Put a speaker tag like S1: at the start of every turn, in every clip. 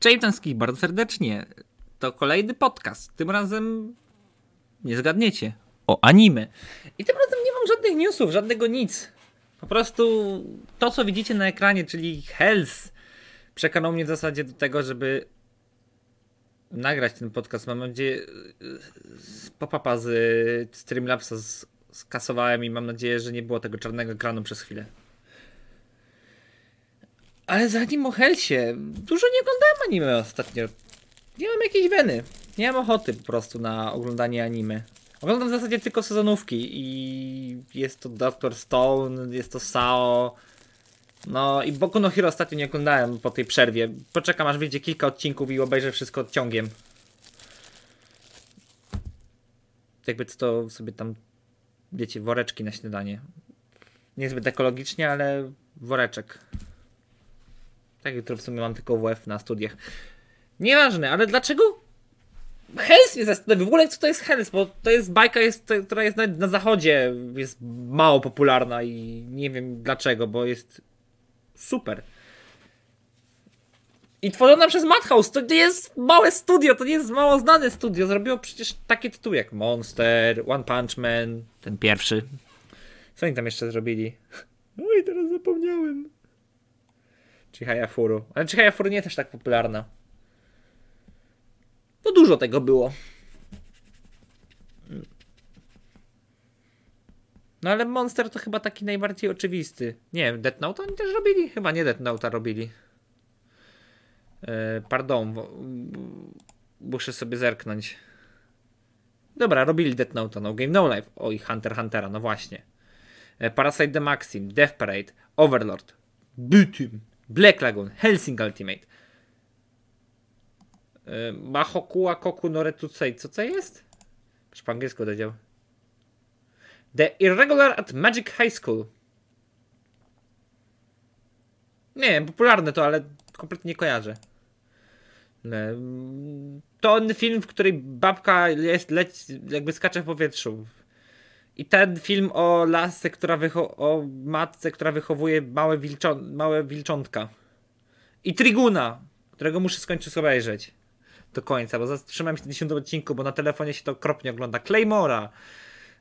S1: Wszystkich bardzo serdecznie. To kolejny podcast. Tym razem nie zgadniecie. O anime. I tym razem nie mam żadnych newsów, żadnego nic. Po prostu to, co widzicie na ekranie, czyli Hells, przekonał mnie w zasadzie do tego, żeby nagrać ten podcast. Mam nadzieję, z pop-upa z Streamlabsa skasowałem i mam nadzieję, że nie było tego czarnego ekranu przez chwilę. Ale zanim o Hellsie, dużo nie oglądałem anime ostatnio. Nie mam jakiejś weny. Nie mam ochoty po prostu na oglądanie anime. Oglądam w zasadzie tylko sezonówki i jest to Doctor Stone, jest to Sao. No i Boku no Hero ostatnio nie oglądałem po tej przerwie. Poczekam aż wyjdzie kilka odcinków i obejrzę wszystko ciągiem. Jakby to sobie tam, wiecie, woreczki na śniadanie. Niezbyt ekologicznie, ale woreczek. Tak, jutro w sumie mam tylko WF na studiach. Nieważne, ale dlaczego Hells mnie zastanawia w ogóle, co to jest Hells, bo to jest bajka, jest, która jest na, na zachodzie, jest mało popularna i nie wiem dlaczego, bo jest super. I tworzona przez Madhouse, to nie jest małe studio, to nie jest mało znane studio. Zrobiło przecież takie tytuły jak Monster, One Punch Man, ten pierwszy. Co oni tam jeszcze zrobili? Oj, teraz zapomniałem. Chihaya Furu. Ale Chihaya Furu nie też tak popularna. No dużo tego było. No ale Monster to chyba taki najbardziej oczywisty. Nie wiem, Death Note oni też robili? Chyba nie Death Note robili. E, pardon, muszę sobie zerknąć. Dobra, robili Death Note, No Game No Life. Oj, Hunter Huntera, no właśnie. E, Parasite the Maxim, Death Parade, Overlord, Butym, Black Lagoon, Helsing Ultimate. E, Mahokua Koku Noretucei. Co to jest? Proszę po angielsku powiedział. The Irregular at Magic High School. Nie wiem, popularne to, ale kompletnie nie kojarzę. E, to film, w której babka jest, leci, jakby skacze w powietrzu. I ten film o lasce, która wycho- o matce, która wychowuje małe, wilczą- małe wilczątka. I Triguna, którego muszę skończyć obejrzeć do końca, bo zatrzymałem się w 10 odcinku, bo na telefonie się to okropnie ogląda. Claymora,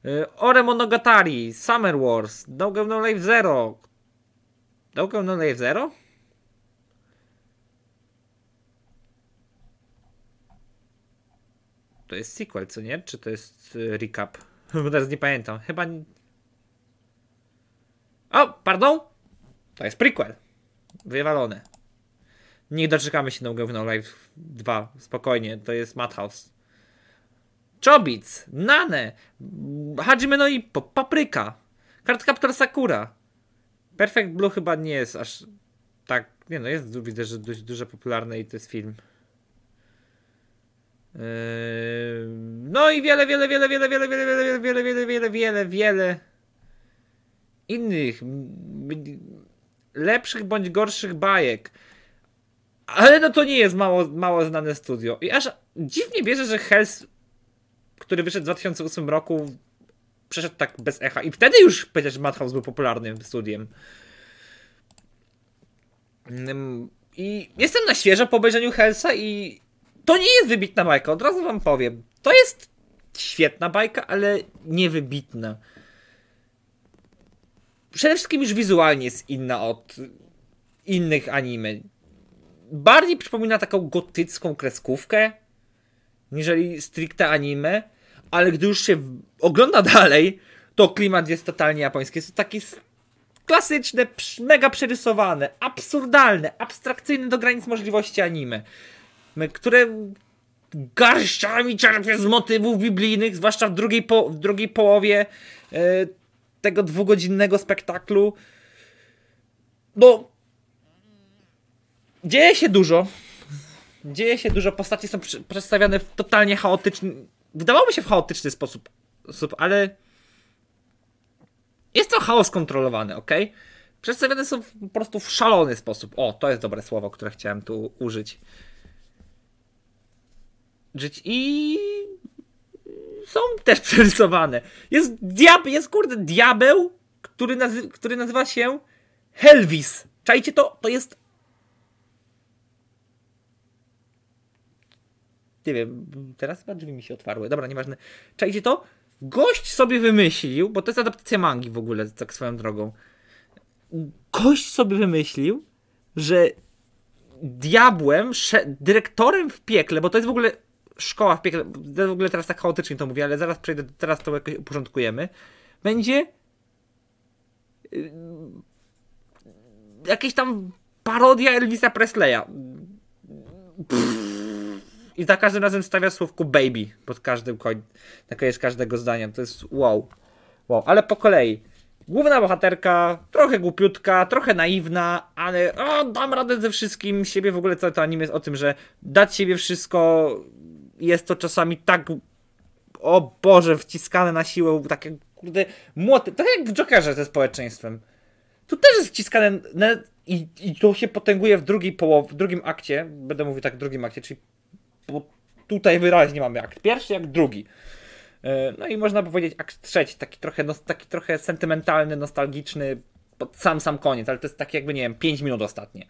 S1: y, Ore Monogatari, Summer Wars, No Game No Life Zero. No Game No Life Zero? To jest sequel, co nie? Czy to jest y, recap? Bo teraz nie pamiętam. Chyba. O, pardon? To jest prequel. Wywalone. Nie doczekamy się No No Live 2. Spokojnie, to jest Madhouse. Chobits, Nane, Hajime no Ippo, Papryka, Cardcaptor Sakura. Perfect Blue chyba nie jest aż tak, nie no jest, widzę, że dość duże popularne i to jest film. No i wiele, wiele, wiele, wiele, wiele, wiele, wiele, wiele, wiele, wiele, wiele, wiele innych lepszych bądź gorszych bajek. Ale no to nie jest mało, mało znane studio. I aż dziwnie bierze, że Hells, który wyszedł w 2008 roku, przeszedł tak bez echa. I wtedy już przecież Madhouse był popularnym studiem. I jestem na świeżo po obejrzeniu Hellsa i to nie jest wybitna bajka, od razu wam powiem. To jest świetna bajka, ale nie wybitna. Przede wszystkim już wizualnie jest inna od innych anime. Bardziej przypomina taką gotycką kreskówkę, niżeli stricte anime, ale gdy już się ogląda dalej, to klimat jest totalnie japoński. Jest to taki klasyczne, mega przerysowane, absurdalne, abstrakcyjne do granic możliwości anime które garściami czerpie z motywów biblijnych, zwłaszcza w drugiej, po, w drugiej połowie e, tego dwugodzinnego spektaklu. No, dzieje się dużo. Dzieje się dużo, postacie są przedstawiane w totalnie chaotyczny, wydawałoby się w chaotyczny sposób, sposób ale jest to chaos kontrolowany, ok? Przedstawiane są po prostu w szalony sposób. O, to jest dobre słowo, które chciałem tu użyć żyć i są też przerysowane. Jest diab, jest kurde diabeł, który, nazy który nazywa się Helvis. Czajcie to? To jest nie wiem, teraz chyba drzwi mi się otwarły, dobra, nieważne. Czajcie to? Gość sobie wymyślił, bo to jest adaptacja mangi w ogóle, tak swoją drogą. Gość sobie wymyślił, że diabłem, dyrektorem w piekle, bo to jest w ogóle szkoła w piekle, w ogóle teraz tak chaotycznie to mówię, ale zaraz przejdę, teraz to jakoś uporządkujemy, będzie yy, jakieś tam parodia Elvisa Presleya. I za każdym razem stawia słówku baby pod każdym koń. Taka jest każdego zdania. To jest wow. Wow, ale po kolei. Główna bohaterka, trochę głupiutka, trochę naiwna, ale o, dam radę ze wszystkim. Siebie w ogóle całe to anime jest o tym, że dać siebie wszystko jest to czasami tak o Boże, wciskane na siłę, takie kurde młoty, tak jak w Jokerze ze społeczeństwem. Tu też jest wciskane na, i, i to się potęguje w drugiej połowie, w drugim akcie, będę mówił tak w drugim akcie, czyli tutaj wyraźnie mamy akt pierwszy, jak drugi. E, no i można powiedzieć akt trzeci, taki trochę, no, taki trochę sentymentalny, nostalgiczny, pod sam sam koniec, ale to jest tak jakby, nie wiem, 5 minut ostatnie.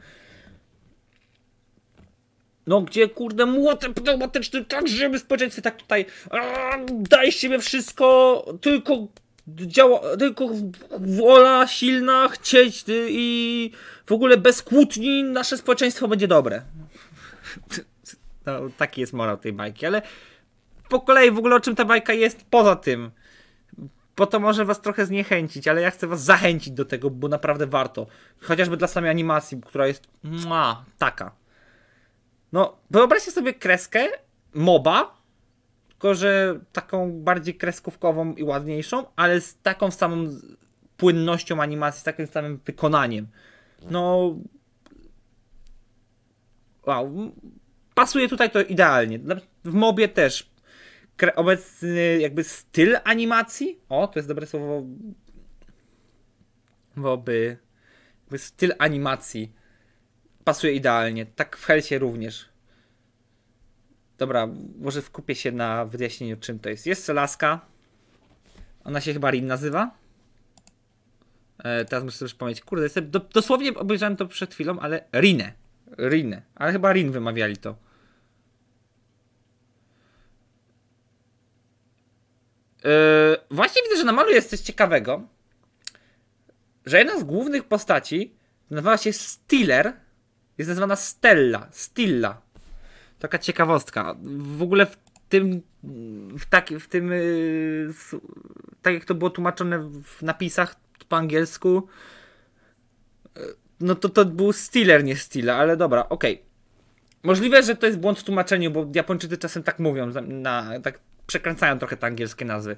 S1: No gdzie, kurde, młotem pneumatycznym, tak żeby społeczeństwie, tak tutaj a, daj siebie wszystko, tylko działa, tylko wola silna, chcieć i w ogóle bez kłótni nasze społeczeństwo będzie dobre. No, taki jest morał tej bajki, ale po kolei w ogóle o czym ta bajka jest poza tym. Bo to może was trochę zniechęcić, ale ja chcę was zachęcić do tego, bo naprawdę warto. Chociażby dla samej animacji, która jest mua, taka. No, wyobraźcie sobie kreskę MOBA, tylko że taką bardziej kreskówkową i ładniejszą, ale z taką samą płynnością animacji, z takim samym wykonaniem. No. Wow. Pasuje tutaj to idealnie. W mobie też. Obecny jakby styl animacji. O, to jest dobre słowo. Woby. Jakby styl animacji pasuje idealnie. Tak w Helsie również. Dobra, może skupię się na wyjaśnieniu, czym to jest. Jest laska. Ona się chyba Rin nazywa. E, teraz muszę sobie przypomnieć. Kurde, do, dosłownie obejrzałem to przed chwilą, ale Rinę. Rinę. Ale chyba Rin wymawiali to. E, właśnie widzę, że na malu jest coś ciekawego. Że jedna z głównych postaci nazywa się Stiller. Jest nazywana Stella. Stilla taka ciekawostka. W ogóle w tym, w, tak, w tym, yy, tak jak to było tłumaczone w napisach po angielsku, yy, no to to był Stiller, nie Stilla, ale dobra, okej. Okay. Możliwe, że to jest błąd w tłumaczeniu, bo Japończycy czasem tak mówią, na, tak przekręcają trochę te angielskie nazwy.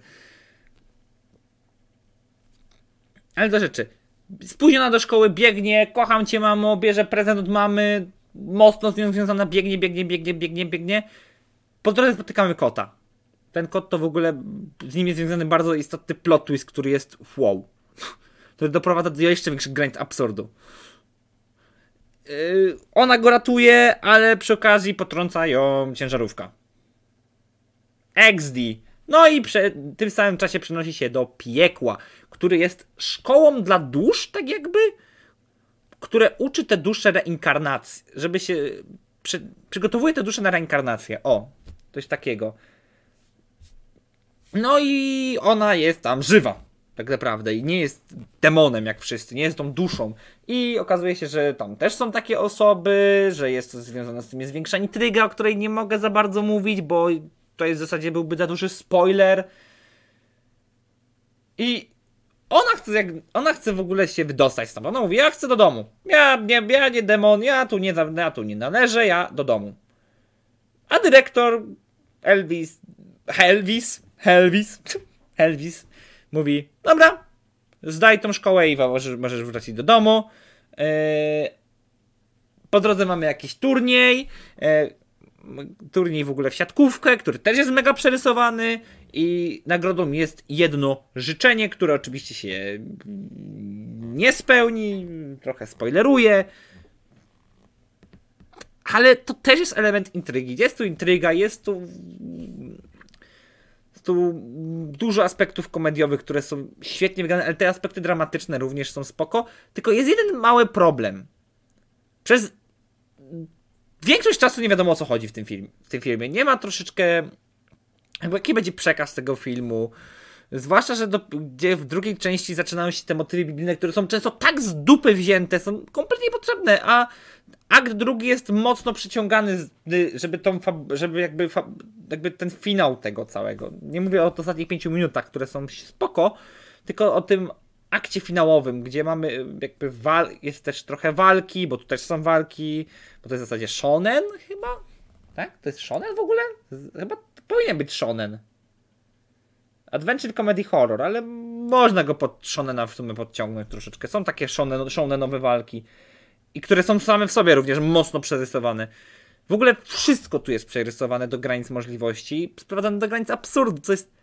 S1: Ale do rzeczy. Spóźniona do szkoły, biegnie, kocham cię mamo, bierze prezent od mamy, mocno z nią związana, biegnie, biegnie, biegnie, biegnie, biegnie. Po drodze spotykamy kota. Ten kot to w ogóle, z nim jest związany bardzo istotny plot twist, który jest wow. To doprowadza do jeszcze większych granic absurdu. Yy, ona go ratuje, ale przy okazji potrąca ją ciężarówka. XD. No i w tym samym czasie przenosi się do piekła, który jest szkołą dla dusz, tak jakby które uczy te dusze reinkarnacji, żeby się. Przy, przygotowuje te dusze na reinkarnację. O, coś takiego. No i ona jest tam żywa, tak naprawdę, i nie jest demonem jak wszyscy, nie jest tą duszą. I okazuje się, że tam też są takie osoby, że jest to związane z tym jest większa intryga, o której nie mogę za bardzo mówić, bo to jest w zasadzie byłby za duży spoiler. I ona chce, jak, ona chce w ogóle się wydostać z Ona mówi, ja chcę do domu. Ja nie, ja nie demon, ja tu nie, ja tu nie należę, ja do domu. A dyrektor Elvis, Elvis, Elvis, Elvis mówi, dobra, zdaj tą szkołę i możesz, wrócić do domu. Yy, po drodze mamy jakiś turniej. Yy, turniej w ogóle w siatkówkę, który też jest mega przerysowany i nagrodą jest jedno życzenie, które oczywiście się nie spełni, trochę spoileruje. Ale to też jest element intrygi. Jest tu intryga, jest tu jest tu dużo aspektów komediowych, które są świetnie wygrane, ale te aspekty dramatyczne również są spoko. Tylko jest jeden mały problem. Przez większość czasu nie wiadomo o co chodzi w tym, film, w tym filmie. Nie ma troszeczkę. Jaki będzie przekaz tego filmu? Zwłaszcza, że do, gdzie w drugiej części zaczynają się te motywy biblijne, które są często tak z dupy wzięte, są kompletnie niepotrzebne, a akt drugi jest mocno przyciągany, żeby tą, żeby jakby, jakby ten finał tego całego. Nie mówię o ostatnich pięciu minutach, które są spoko, tylko o tym akcie finałowym, gdzie mamy jakby wal, jest też trochę walki, bo tu też są walki, bo to jest w zasadzie shonen chyba? Tak? To jest shonen w ogóle? Chyba powinien być shonen. Adventure Comedy Horror, ale można go pod shonena w sumie podciągnąć troszeczkę. Są takie shonen, shonenowe walki i które są same w sobie również mocno przerysowane. W ogóle wszystko tu jest przerysowane do granic możliwości, sprowadzane do granic absurdu, co jest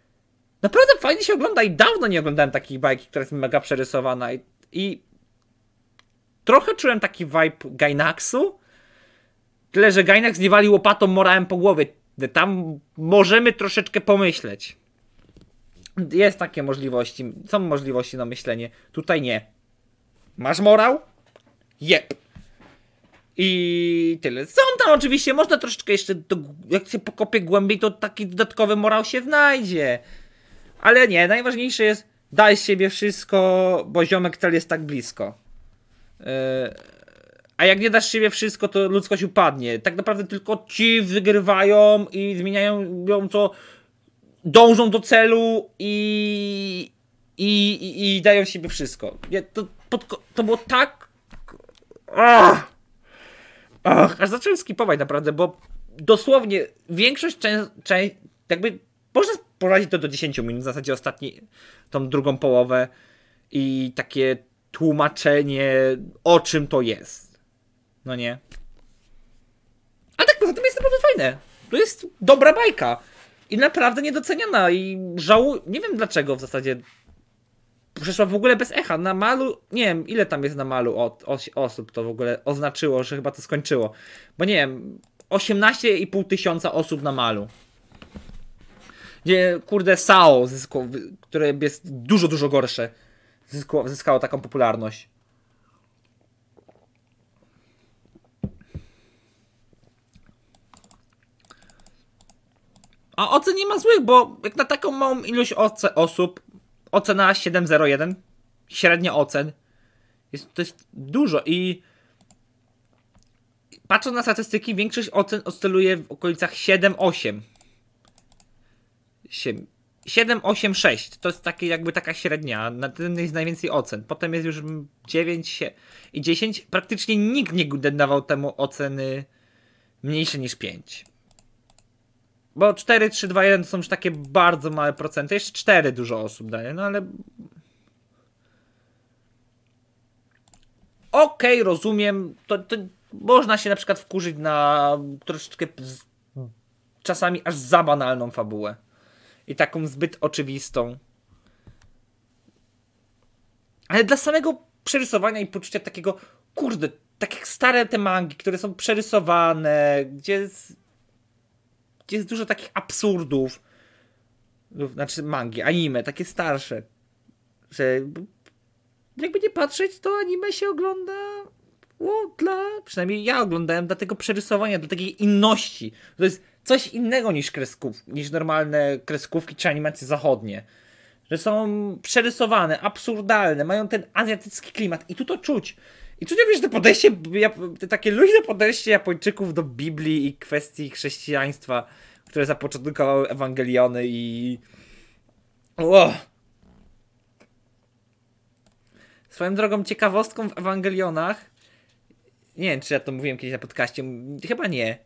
S1: naprawdę fajnie się ogląda i dawno nie oglądałem takiej bajki, która jest mega przerysowana i, i trochę czułem taki vibe Gainaxu, tyle, że Gainax nie wali łopatą morałem po głowie. Tam możemy troszeczkę pomyśleć. Jest takie możliwości, są możliwości na myślenie. Tutaj nie. Masz morał? Jep. I tyle. Są tam oczywiście, można troszeczkę jeszcze, do, jak się pokopie głębiej, to taki dodatkowy morał się znajdzie. Ale nie, najważniejsze jest daj z siebie wszystko, bo ziomek cel jest tak blisko. Yy, a jak nie dasz siebie wszystko, to ludzkość upadnie. Tak naprawdę tylko ci wygrywają i zmieniają ją co dążą do celu i, i, i, i dają siebie wszystko. To, pod, to było tak. Ach, ach, aż zacząłem skipować naprawdę, bo dosłownie większość część, jakby można prowadzić to do 10 minut, w zasadzie ostatni, tą drugą połowę i takie tłumaczenie, o czym to jest. No nie? A tak poza tym jest naprawdę fajne. To jest dobra bajka. I naprawdę niedoceniana i żałuję, nie wiem dlaczego w zasadzie przeszła w ogóle bez echa. Na malu, nie wiem ile tam jest na malu od, osób to w ogóle oznaczyło, że chyba to skończyło. Bo nie wiem, 18,5 tysiąca osób na malu. Gdzie, kurde, SAO, zyskło, które jest dużo, dużo gorsze, zyskało taką popularność. A ocen nie ma złych, bo jak na taką małą ilość osób, ocena 7.01, średnia ocen, jest, to jest dużo i patrząc na statystyki, większość ocen oscyluje w okolicach 7-8. 7, 8, 6 to jest takie jakby taka średnia, na tym jest najwięcej ocen. Potem jest już 9 i 10. Praktycznie nikt nie dawał temu oceny mniejsze niż 5. Bo 4, 3, 2, 1 to są już takie bardzo małe procenty. Jeszcze 4 dużo osób daje, no ale. Okej, okay, rozumiem. To, to można się na przykład wkurzyć na troszeczkę czasami aż za banalną fabułę. I taką zbyt oczywistą. Ale dla samego przerysowania i poczucia takiego, kurde, tak jak stare te mangi, które są przerysowane, gdzie gdzie jest dużo takich absurdów. Znaczy mangi, anime, takie starsze. Że jakby nie patrzeć, to anime się ogląda o, dla... Przynajmniej ja oglądałem dla tego przerysowania, dla takiej inności. To jest coś innego niż kresków, niż normalne kreskówki czy animacje zachodnie. Że są przerysowane, absurdalne, mają ten azjatycki klimat i tu to czuć. I tu wiesz, to podejście, te takie luźne podejście Japończyków do Biblii i kwestii chrześcijaństwa, które zapoczątkowały Ewangeliony i... O! Swoją drogą ciekawostką w Ewangelionach, nie wiem, czy ja to mówiłem kiedyś na podcaście, chyba nie,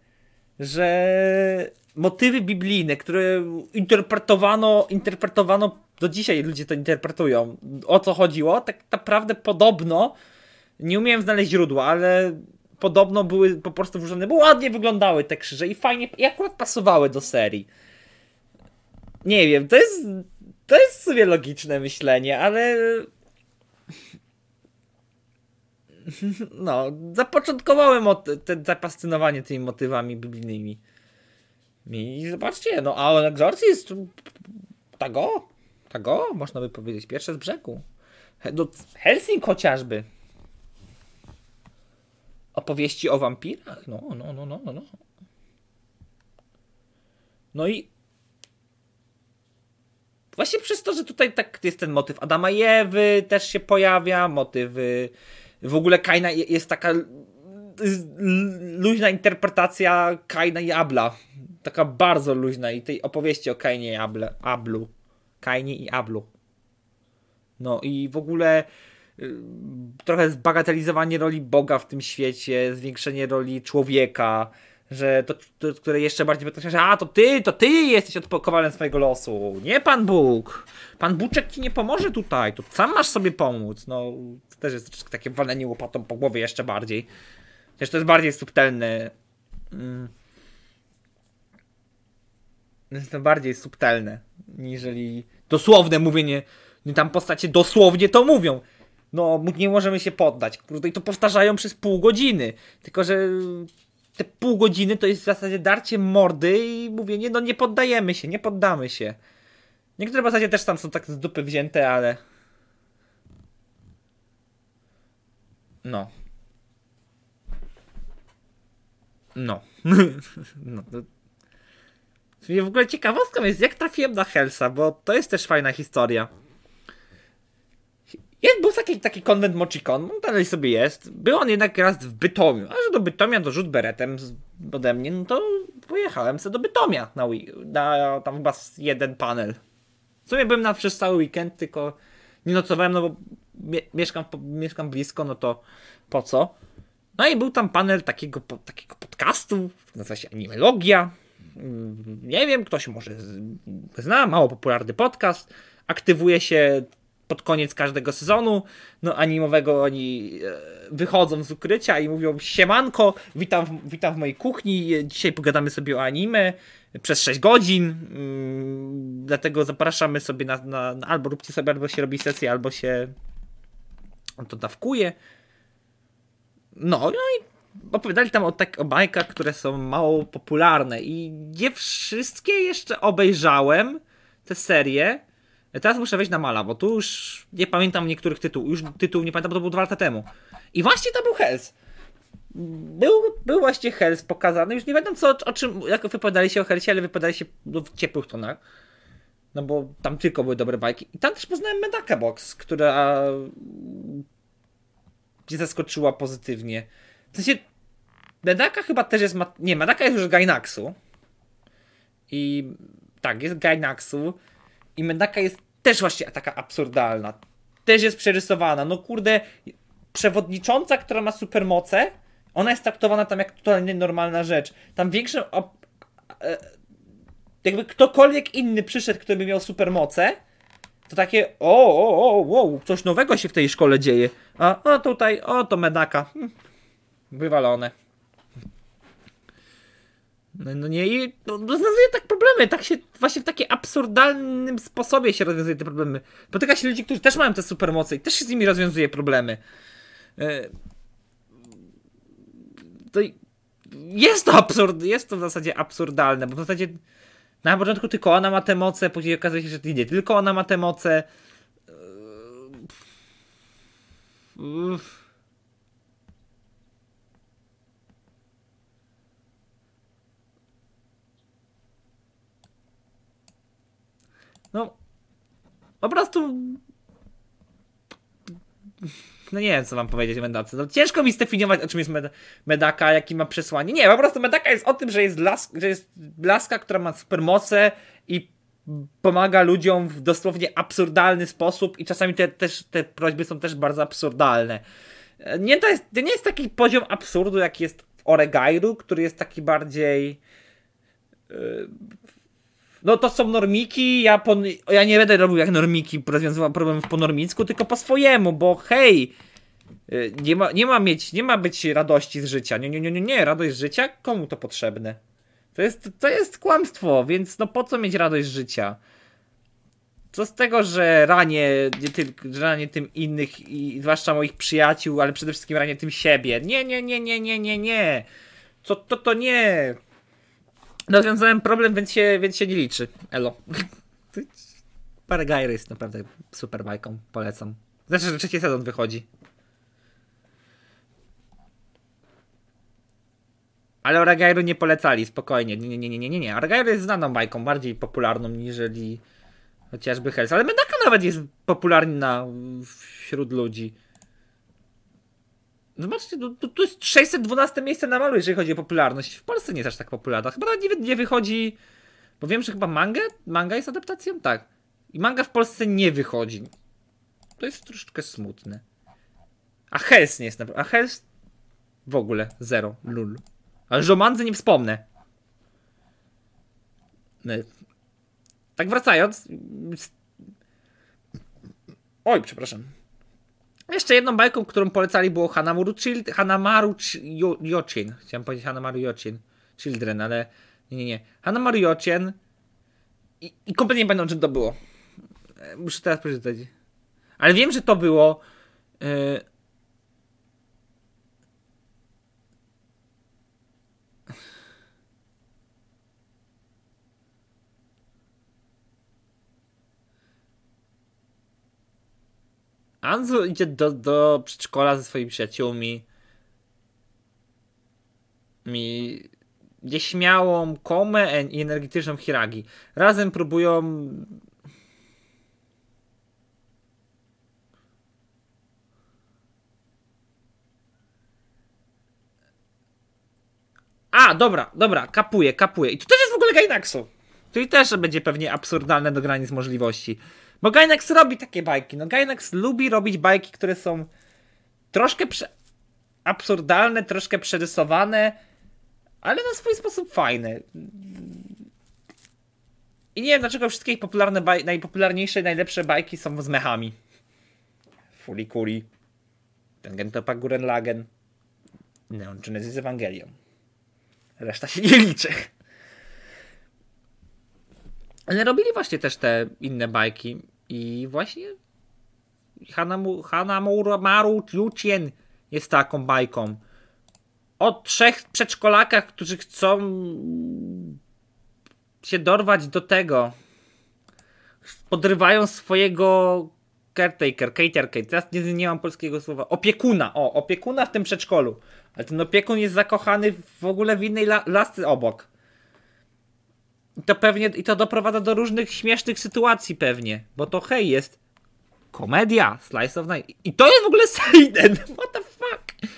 S1: że motywy biblijne, które interpretowano, interpretowano, do dzisiaj ludzie to interpretują, o co chodziło, tak naprawdę podobno nie umiałem znaleźć źródła, ale podobno były po prostu włożone, bo ładnie wyglądały te krzyże i fajnie, i akurat pasowały do serii. Nie wiem, to jest, to jest sobie logiczne myślenie, ale no, zapoczątkowałem te, zafascynowanie tymi motywami biblijnymi. I zobaczcie, no a Exorcist tago, tago, można by powiedzieć, pierwsze z brzegu. No, Helsing chociażby. opowieści o wampirach. No, no, no, no, no. No, no i właśnie przez to, że tutaj tak jest ten motyw Adama i Ewy też się pojawia, motyw w ogóle Kaina jest taka luźna interpretacja Kaina i Abla. Taka bardzo luźna i tej opowieści o Kainie i Able, Ablu. Kainie i Ablu. No i w ogóle y, trochę zbagatelizowanie roli Boga w tym świecie, zwiększenie roli człowieka, że to, to które jeszcze bardziej podkreśla, a to ty, to ty jesteś odpokowalem swojego losu, nie Pan Bóg. Pan Buczek ci nie pomoże tutaj, to sam masz sobie pomóc. No, to też jest takie walenie łopatą po głowie jeszcze bardziej. Chociaż to jest bardziej subtelne. Mm. Jest to bardziej subtelne, niżeli dosłowne mówienie. Tam postacie dosłownie to mówią. No, nie możemy się poddać. Kurde, i to powtarzają przez pół godziny. Tylko, że te pół godziny to jest w zasadzie darcie mordy i mówienie, no nie poddajemy się, nie poddamy się. Niektóre w zasadzie też tam są tak z dupy wzięte, ale... No. No. no. W ogóle ciekawostką jest, jak trafiłem na Helsa, bo to jest też fajna historia. Jest, był taki, taki konwent Mochikon, no dalej sobie jest. Był on jednak raz w Bytomiu, a że do Bytomia do rzut beretem ode mnie, no to pojechałem sobie do Bytomia na, na tam chyba jeden panel. W sumie byłem na przez cały weekend, tylko nie nocowałem, no bo mieszkam, mieszkam blisko, no to po co? No i był tam panel takiego, takiego podcastu, nazywa się Animologia. Mm, nie wiem, ktoś może zna, mało popularny podcast. Aktywuje się pod koniec każdego sezonu no, animowego. Oni e, wychodzą z ukrycia i mówią: Siemanko, witam w, witam w mojej kuchni. Dzisiaj pogadamy sobie o anime przez 6 godzin. Mm, dlatego zapraszamy sobie na, na, na, albo róbcie sobie, albo się robi sesję, albo się to dawkuje. No, no i opowiadali tam o, tak, o bajkach, które są mało popularne i nie wszystkie jeszcze obejrzałem, te serie. Teraz muszę wejść na mala, bo tu już nie pamiętam niektórych tytułów. Już tytuł nie pamiętam, bo to było dwa lata temu. I właśnie to był Hells. Był, był właśnie Hells pokazany. Już nie wiem co, o czym, jak wypowiadali się o Hellsie, ale wypowiadali się w ciepłych tonach. No bo tam tylko były dobre bajki. I tam też poznałem Medaka Box, która mnie zaskoczyła pozytywnie. W sensie, Medaka chyba też jest. Nie, Medaka jest już Gainaxu. I tak, jest Gainaxu. I Medaka jest też właśnie taka absurdalna. Też jest przerysowana. No kurde, przewodnicząca, która ma supermoce, ona jest traktowana tam jak totalnie normalna rzecz. Tam większe. E, jakby ktokolwiek inny przyszedł, kto by miał supermoce, to takie, o, o, o, wow, coś nowego się w tej szkole dzieje. A, a tutaj, o, to medaka. Hm. Wywalone. No, no nie, i no, rozwiązuje tak problemy, tak się, właśnie w takim absurdalnym sposobie się rozwiązuje te problemy. Potyka się ludzi, którzy też mają te supermoce i też się z nimi rozwiązuje problemy. E, to jest to absurd, jest to w zasadzie absurdalne, bo w zasadzie na początku tylko ona ma te moce, później okazuje się, że nie tylko ona ma te moce. Uff. No, po prostu. No nie wiem, co wam powiedzieć o Medace. No, ciężko mi zdefiniować, o czym jest med Medaka, jaki ma przesłanie. Nie, po prostu Medaka jest o tym, że jest, las że jest laska, która ma supermoce i pomaga ludziom w dosłownie absurdalny sposób i czasami te, też, te prośby są też bardzo absurdalne. Nie, to, jest, to nie jest taki poziom absurdu, jaki jest w Oregairu, który jest taki bardziej... Yy, no to są normiki, ja, po, ja nie będę robił jak normiki, rozwiązywał problemów po normicku, tylko po swojemu, bo hej, y, nie ma, nie ma mieć, nie ma być radości z życia. Nie, nie, nie, nie, nie, radość z życia, komu to potrzebne? To jest, to jest kłamstwo, więc no po co mieć radość z życia? Co z tego, że ranię, nie tylko, ranię tym innych, i zwłaszcza moich przyjaciół, ale przede wszystkim ranię tym siebie. Nie, nie, nie, nie, nie, nie, nie. Co to, to nie. Rozwiązałem problem, więc się, więc się nie liczy. Elo. Parę Gairy jest naprawdę super bajką. Polecam. Znaczy, że trzeci sezon wychodzi. Ale Aragairu nie polecali, spokojnie. Nie, nie, nie, nie, nie, nie. Aragairu jest znaną bajką, bardziej popularną niżeli chociażby Hells. Ale Medaka nawet jest popularna wśród ludzi. Zobaczcie, tu, tu, tu jest 612 miejsce na malu, jeżeli chodzi o popularność. W Polsce nie jest aż tak popularna. Chyba nawet nie, nie wychodzi. Bo wiem, że chyba manga, manga jest adaptacją? Tak. I manga w Polsce nie wychodzi. To jest troszeczkę smutne. A Hells nie jest naprawdę. A Hells w ogóle zero. Lul. Ale Żomandzy nie wspomnę. Tak wracając. Oj, przepraszam. Jeszcze jedną bajką, którą polecali było Hanamaru, Child, Hanamaru Yochin. Chciałem powiedzieć Hanamaru Yochin. Children, ale nie, nie, nie. Hanamaru Yochin i, i kompletnie nie pamiętam, czym to było. E, muszę teraz przeczytać. Ale wiem, że to było yy, Anzu idzie do, do przedszkola ze swoimi przyjaciółmi. Mi nieśmiałą Komę i energetyczną Hiragi. Razem próbują A, dobra, dobra, kapuję, kapuję. I tu też jest w ogóle Gainaxu. Czyli też będzie pewnie absurdalne do granic możliwości. Bo Gainax robi takie bajki. No Gainax lubi robić bajki, które są troszkę prze... absurdalne, troszkę przerysowane, ale na swój sposób fajne. I nie wiem dlaczego wszystkie popularne baj... najpopularniejsze, najlepsze bajki są z mechami. Fulikuli, Tengentopa Guren Lagen, Neon Genesis Evangelion. Reszta się nie liczy. Ale robili właśnie też te inne bajki. I właśnie Hanamu, Maru Yuchien jest taką bajką. O trzech przedszkolakach, którzy chcą się dorwać do tego. Podrywają swojego caretaker, caterker, teraz nie, nie mam polskiego słowa. Opiekuna, o, opiekuna w tym przedszkolu. Ale ten opiekun jest zakochany w ogóle w innej la lasce obok. I to pewnie, i to doprowadza do różnych śmiesznych sytuacji pewnie, bo to hej, jest komedia, slice of night. I to jest w ogóle seinen, what the fuck?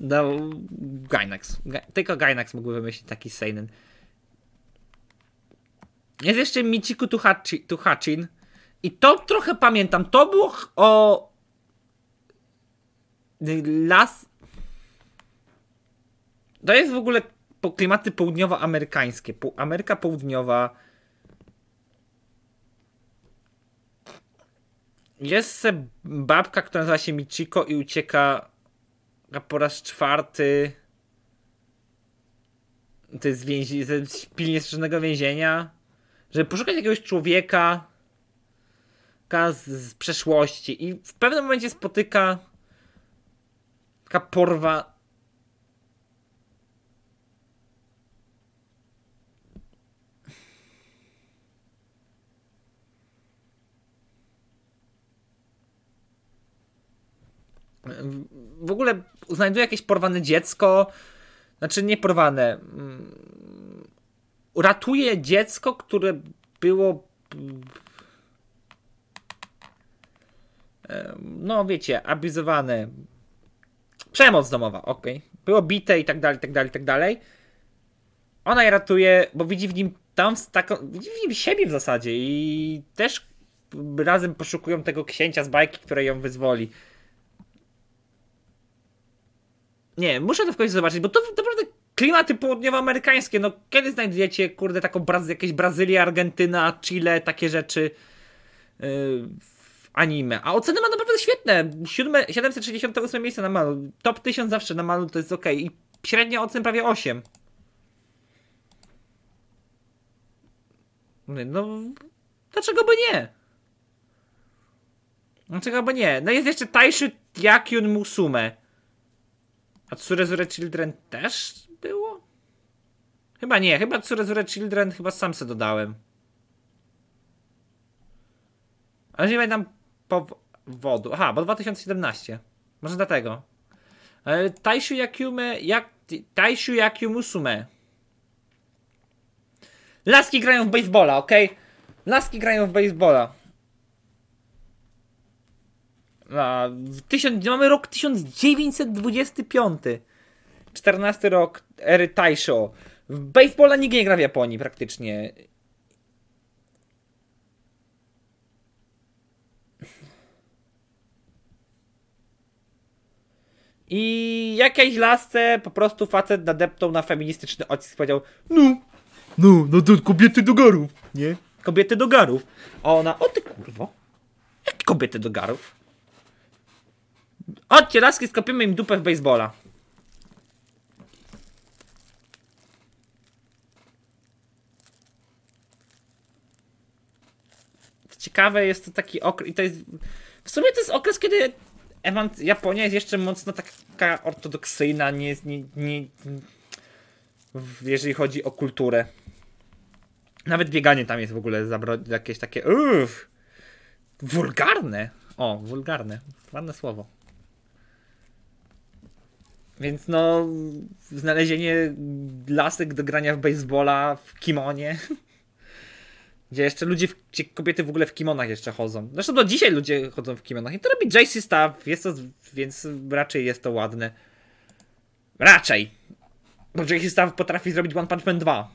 S1: No, Gainax. Tylko Gainax mógłby wymyślić taki seinen. Jest jeszcze Michiku Tuhachin. I to trochę pamiętam. To było o... Las... To jest w ogóle klimaty południowoamerykańskie. Ameryka Południowa. Jest babka, która nazywa się Michiko i ucieka po raz czwarty. To jest więzi- pilnie strzeżonego więzienia. Żeby poszukać jakiegoś człowieka z, z przeszłości. I w pewnym momencie spotyka taka porwa w ogóle znajduje jakieś porwane dziecko, znaczy nie porwane, mm, uratuje dziecko, które było no wiecie, abizowane, przemoc domowa, ok, było bite i tak dalej, tak dalej, tak dalej. Ona je ratuje, bo widzi w nim tam taką, widzi w nim siebie w zasadzie i też razem poszukują tego księcia z bajki, które ją wyzwoli. Nie, muszę to w końcu zobaczyć, bo to, naprawdę klimaty południowoamerykańskie. No, kiedy znajdujecie, kurde, taką Braz jakieś Brazylia, Argentyna, Chile, takie rzeczy yy, w anime. A oceny ma naprawdę świetne. 7, 768 miejsce na malu. Top 1000 zawsze na malu to jest ok. I średnia ocen prawie 8. No, dlaczego by nie? Dlaczego by nie? No jest jeszcze Taishu Yakyun Musume. A Tsurezure Children też było? Chyba nie, chyba Tsurezure Children chyba sam se dodałem. Ale nie pamiętam powodu. Aha, bo 2017. Może dlatego. Ale Taishu Yakume, jak, Taishu Yakumusume. Laski grają w baseballa, ok? Laski grają w baseballa. A, tysiąc, mamy rok 1925. 14 rok ery Taisho. W baseballa nikt nie gra w Japonii praktycznie. I jakiejś lasce po prostu facet nadeptał na feministyczny odcisk powiedział No, no, no to kobiety do garów, nie? Kobiety do garów. A ona, o ty kurwo. Jak kobiety do garów? Chodźcie, laski, im dupę w baseballa. Ciekawe jest to taki okres, i to jest, w sumie to jest okres, kiedy Japonia jest jeszcze mocno taka ortodoksyjna, nie, nie, nie, jeżeli chodzi o kulturę. Nawet bieganie tam jest w ogóle jakieś takie uff, wulgarne. O, wulgarne. Ładne słowo. Więc no, znalezienie lasek do grania w baseballa w kimonie Gdzie jeszcze ludzie, gdzie kobiety w ogóle w kimonach jeszcze chodzą. Zresztą do dzisiaj ludzie chodzą w kimonach. I to robi JC Staff, jest to, więc raczej jest to ładne. Raczej. Bo JC Staff potrafi zrobić One Punch Man 2.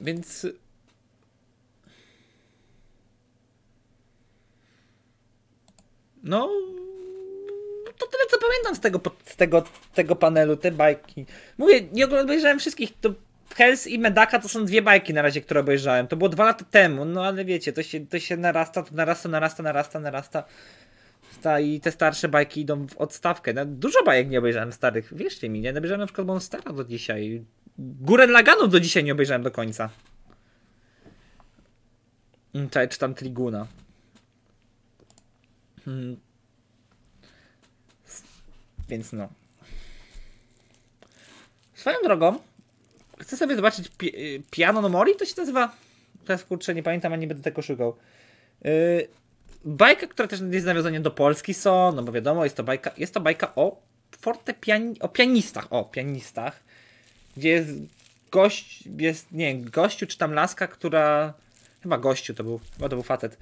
S1: Więc... No, to tyle co pamiętam z tego, z tego, tego panelu, te bajki. Mówię, nie obejrzałem wszystkich, to Hells i Medaka to są dwie bajki na razie, które obejrzałem. To było dwa lata temu, no ale wiecie, to się, to się narasta, to narasta, narasta, narasta, narasta. Ta, I te starsze bajki idą w odstawkę. No, dużo bajek nie obejrzałem starych, wierzcie mi, nie? Obejrzałem na przykład Monstera do dzisiaj. Górę Laganów do dzisiaj nie obejrzałem do końca. Czy, czy tam Triguna. Hmm. Więc no. Swoją drogą, chcę sobie zobaczyć pi Piano no Mori, to się nazywa. Teraz kurczę, nie pamiętam, a nie będę tego szukał. Yy, bajka, która też jest nawiązaniem do Polski są, no bo wiadomo, jest to bajka, jest to bajka o fortepiani, o pianistach, o pianistach, gdzie jest gość, jest, nie gościu czy tam laska, która, chyba gościu to był, chyba to był facet,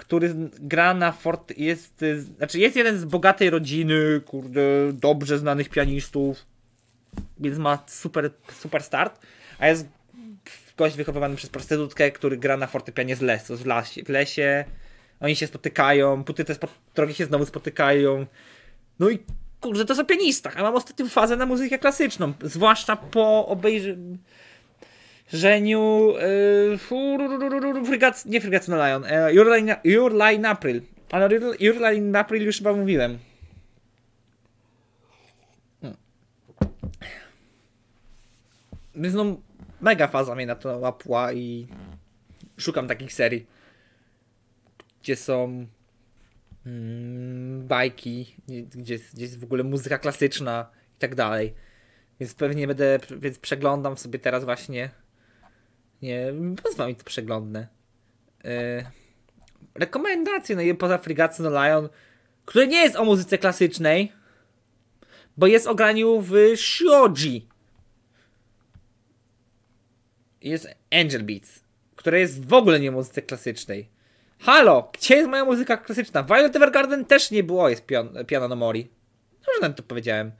S1: który gra na fort, jest, znaczy jest jeden z bogatej rodziny, kurde, dobrze znanych pianistów, więc ma super, super start, a jest gość wychowywany przez prostytutkę, który gra na fortepianie z lesu, w, lasie, w lesie, oni się spotykają, póty te drogi się znowu spotykają, no i kurde, to są pianistach, a mam ostatnią fazę na muzykę klasyczną, zwłaszcza po obejrzeniu Żeniu yy, Frygac, nie Frygacy na Lion, e, Your, Line, Your Line April. Ale Your Line April już chyba mówiłem. Hmm. Więc no, mega faza mnie na to łapła i szukam takich serii, gdzie są mm, bajki, gdzie, gdzie jest w ogóle muzyka klasyczna i tak dalej. Więc pewnie będę, więc przeglądam sobie teraz właśnie nie, pozwól mi to przeglądne. Yy, rekomendacje, no i poza Frigacy no Lion, który nie jest o muzyce klasycznej, bo jest o graniu w Shoji. Jest Angel Beats, która jest w ogóle nie muzyce klasycznej. Halo, gdzie jest moja muzyka klasyczna? Violet Evergarden też nie było, jest pian piano no mori. Dobrze nam to powiedziałem.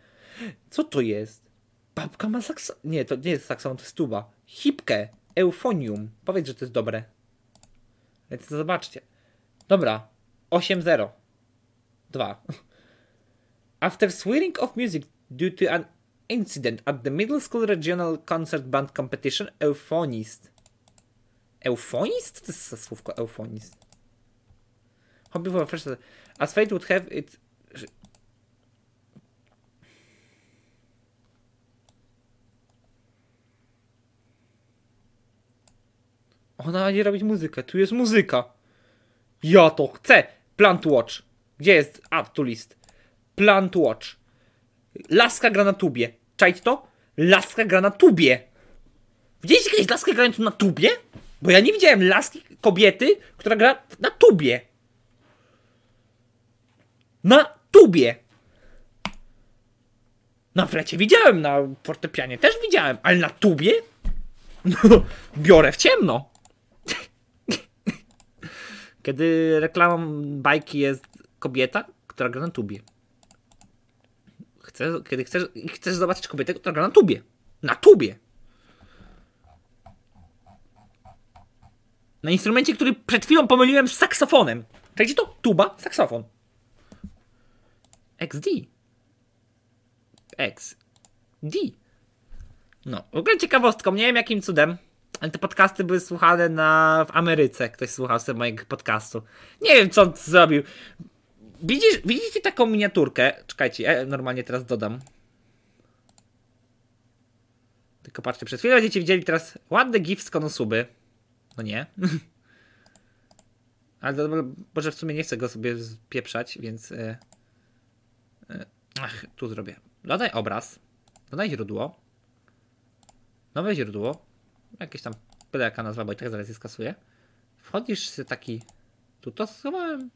S1: Co to jest? Babka ma saksofon. Nie, to nie jest saksofon, to jest tuba. Hipkę. Eufonium. Powiedz, że to jest dobre. Więc zobaczcie. Dobra. 8-0. 2. After swearing of music due to an incident at the middle school regional concert band competition, euphonist. Euphonist? To jest słówko euphonist. Hobby for first. As fate would have it, Ona nie robić muzykę. Tu jest muzyka. Ja to chcę. Plant Watch. Gdzie jest? A, tu list. Plant Watch. Laska gra na tubie. Czajcie to? Laska gra na tubie. Widzieliście kiedyś laskę grającą na tubie? Bo ja nie widziałem laski kobiety, która gra na tubie. Na tubie. Na flecie widziałem, na fortepianie też widziałem, ale na tubie? No, biorę w ciemno. Kiedy reklamą bajki jest kobieta, która gra na tubie. Chcę, kiedy chcesz, chcesz zobaczyć kobietę, która gra na tubie. Na tubie. Na instrumencie, który przed chwilą pomyliłem z saksofonem. Czekajcie to? Tuba, saksofon. XD. XD. No, w ogóle ciekawostką, nie wiem jakim cudem, ale te podcasty były słuchane na, w Ameryce. Ktoś słuchał sobie mojego podcastu. Nie wiem, co on zrobił. Widzisz, widzicie taką miniaturkę? Czekajcie, ja normalnie teraz dodam. Tylko patrzcie, przed chwilą będziecie widzieli teraz ładny gif z konosuby. No nie. Ale to, może w sumie nie chcę go sobie pieprzać, więc... Yy, yy, ach, tu zrobię. Dodaj obraz. Dodaj źródło. Nowe źródło. Jakieś tam byle jaka nazwa, bo i tak zaraz je skasuję. Wchodzisz z taki... Tu to schowałem.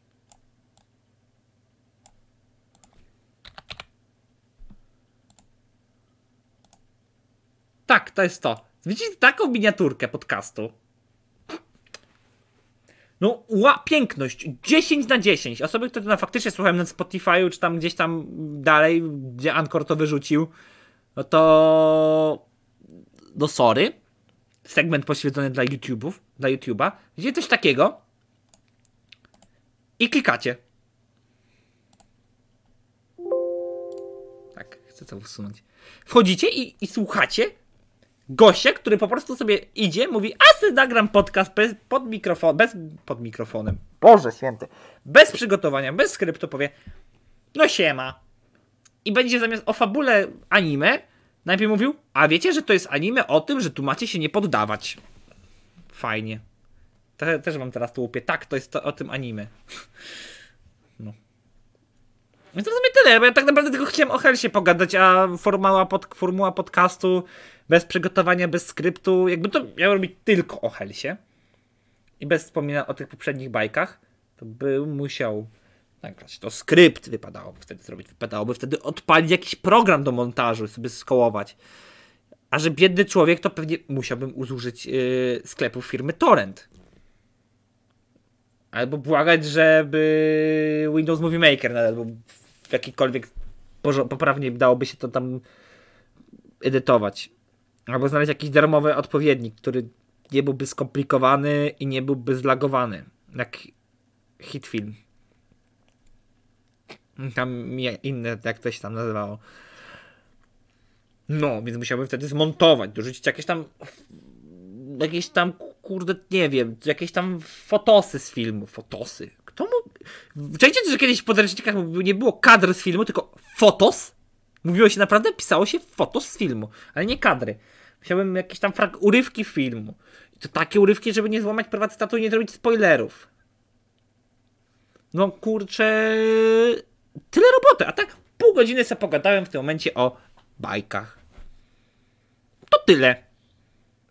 S1: Tak, to jest to. Widzicie taką miniaturkę podcastu. No, ła, piękność. 10 na 10. Osoby, które na faktycznie słuchałem na Spotify'u, czy tam gdzieś tam dalej, gdzie Anchor to wyrzucił, no to. No, sorry. Segment poświęcony dla YouTube'ów, dla YouTube'a. Widzicie coś takiego? I klikacie. Tak, chcę to usunąć. Wchodzicie i, i słuchacie gościa, który po prostu sobie idzie, mówi, a sobie nagram podcast bez, pod mikrofon, bez, pod mikrofonem. Boże święty. Bez przygotowania, bez skryptu powie, no siema. I będzie zamiast o fabule anime, najpierw mówił, a wiecie, że to jest anime o tym, że tu macie się nie poddawać. Fajnie. Te, też wam teraz tu łupię. Tak, to jest to, o tym anime. No. No to w tyle, bo ja tak naprawdę tylko chciałem o Helsie pogadać, a formuła, pod, formuła podcastu bez przygotowania, bez skryptu, jakby to miał robić tylko o Helsie i bez wspomnienia o tych poprzednich bajkach, to by musiał nagrać to skrypt, wypadałoby wtedy zrobić, wypadałoby wtedy odpalić jakiś program do montażu sobie skołować. A że biedny człowiek, to pewnie musiałbym użyć yy, sklepu firmy Torrent. Albo błagać, żeby Windows Movie Maker albo w jakikolwiek poprawnie dałoby się to tam edytować. Albo znaleźć jakiś darmowy odpowiednik, który nie byłby skomplikowany i nie byłby zlagowany. Jak hitfilm. Tam inne, jak to się tam nazywało. No, więc musiałbym wtedy zmontować, dorzucić jakieś tam jakieś tam, kurde, nie wiem, jakieś tam fotosy z filmu. Fotosy. Kto mógł... Czajcie, że kiedyś w podręcznikach nie było kadr z filmu, tylko fotos? Mówiło się naprawdę, pisało się fotos z filmu, ale nie kadry. Chciałbym jakieś tam frag- urywki filmu. I to takie urywki, żeby nie złamać statu i nie zrobić spoilerów. No kurczę, tyle roboty, a tak pół godziny sobie pogadałem w tym momencie o bajkach. To tyle.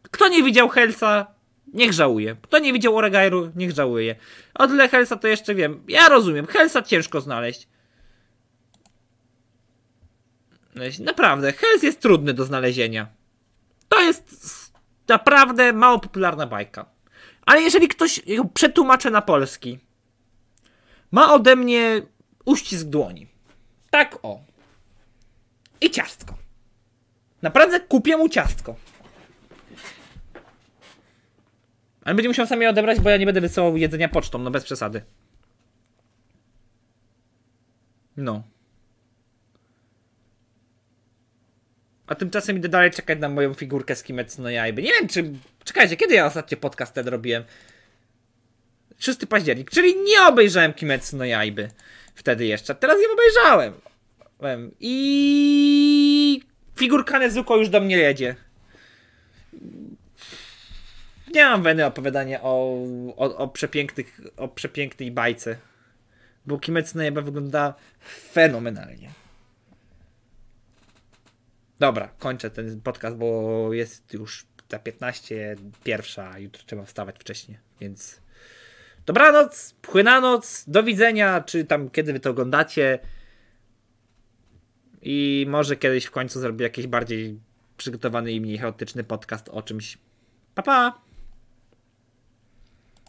S1: Kto nie widział Helsa, niech żałuje. Kto nie widział Oregairu, niech żałuje. O tyle Helsa to jeszcze wiem. Ja rozumiem, Helsa ciężko znaleźć. Naprawdę, Hels jest trudny do znalezienia. To jest naprawdę mało popularna bajka. Ale jeżeli ktoś ją przetłumaczy na polski, ma ode mnie uścisk dłoni. Tak o. I ciastko. Naprawdę kupię mu ciastko. Ale będzie musiał sam je odebrać, bo ja nie będę wysyłał jedzenia pocztą, no bez przesady. No. A tymczasem idę dalej czekać na moją figurkę z Kimetsu no Jaiby. Nie wiem, czy... Czekajcie, kiedy ja ostatnio podcast ten robiłem? 6 październik, czyli nie obejrzałem Kimetsu no Jaiby wtedy jeszcze. Teraz ją obejrzałem. I figurka Nezuko już do mnie jedzie. Nie mam weny opowiadania o, o, o, przepięknych, o przepięknej bajce. Bo Kimetsu no wygląda fenomenalnie. Dobra, kończę ten podcast, bo jest już za 15 pierwsza, jutro trzeba wstawać wcześniej, więc Dobranoc, płynanoc, do widzenia, czy tam kiedy wy to oglądacie. I może kiedyś w końcu zrobię jakiś bardziej przygotowany i mniej chaotyczny podcast o czymś. Pa pa!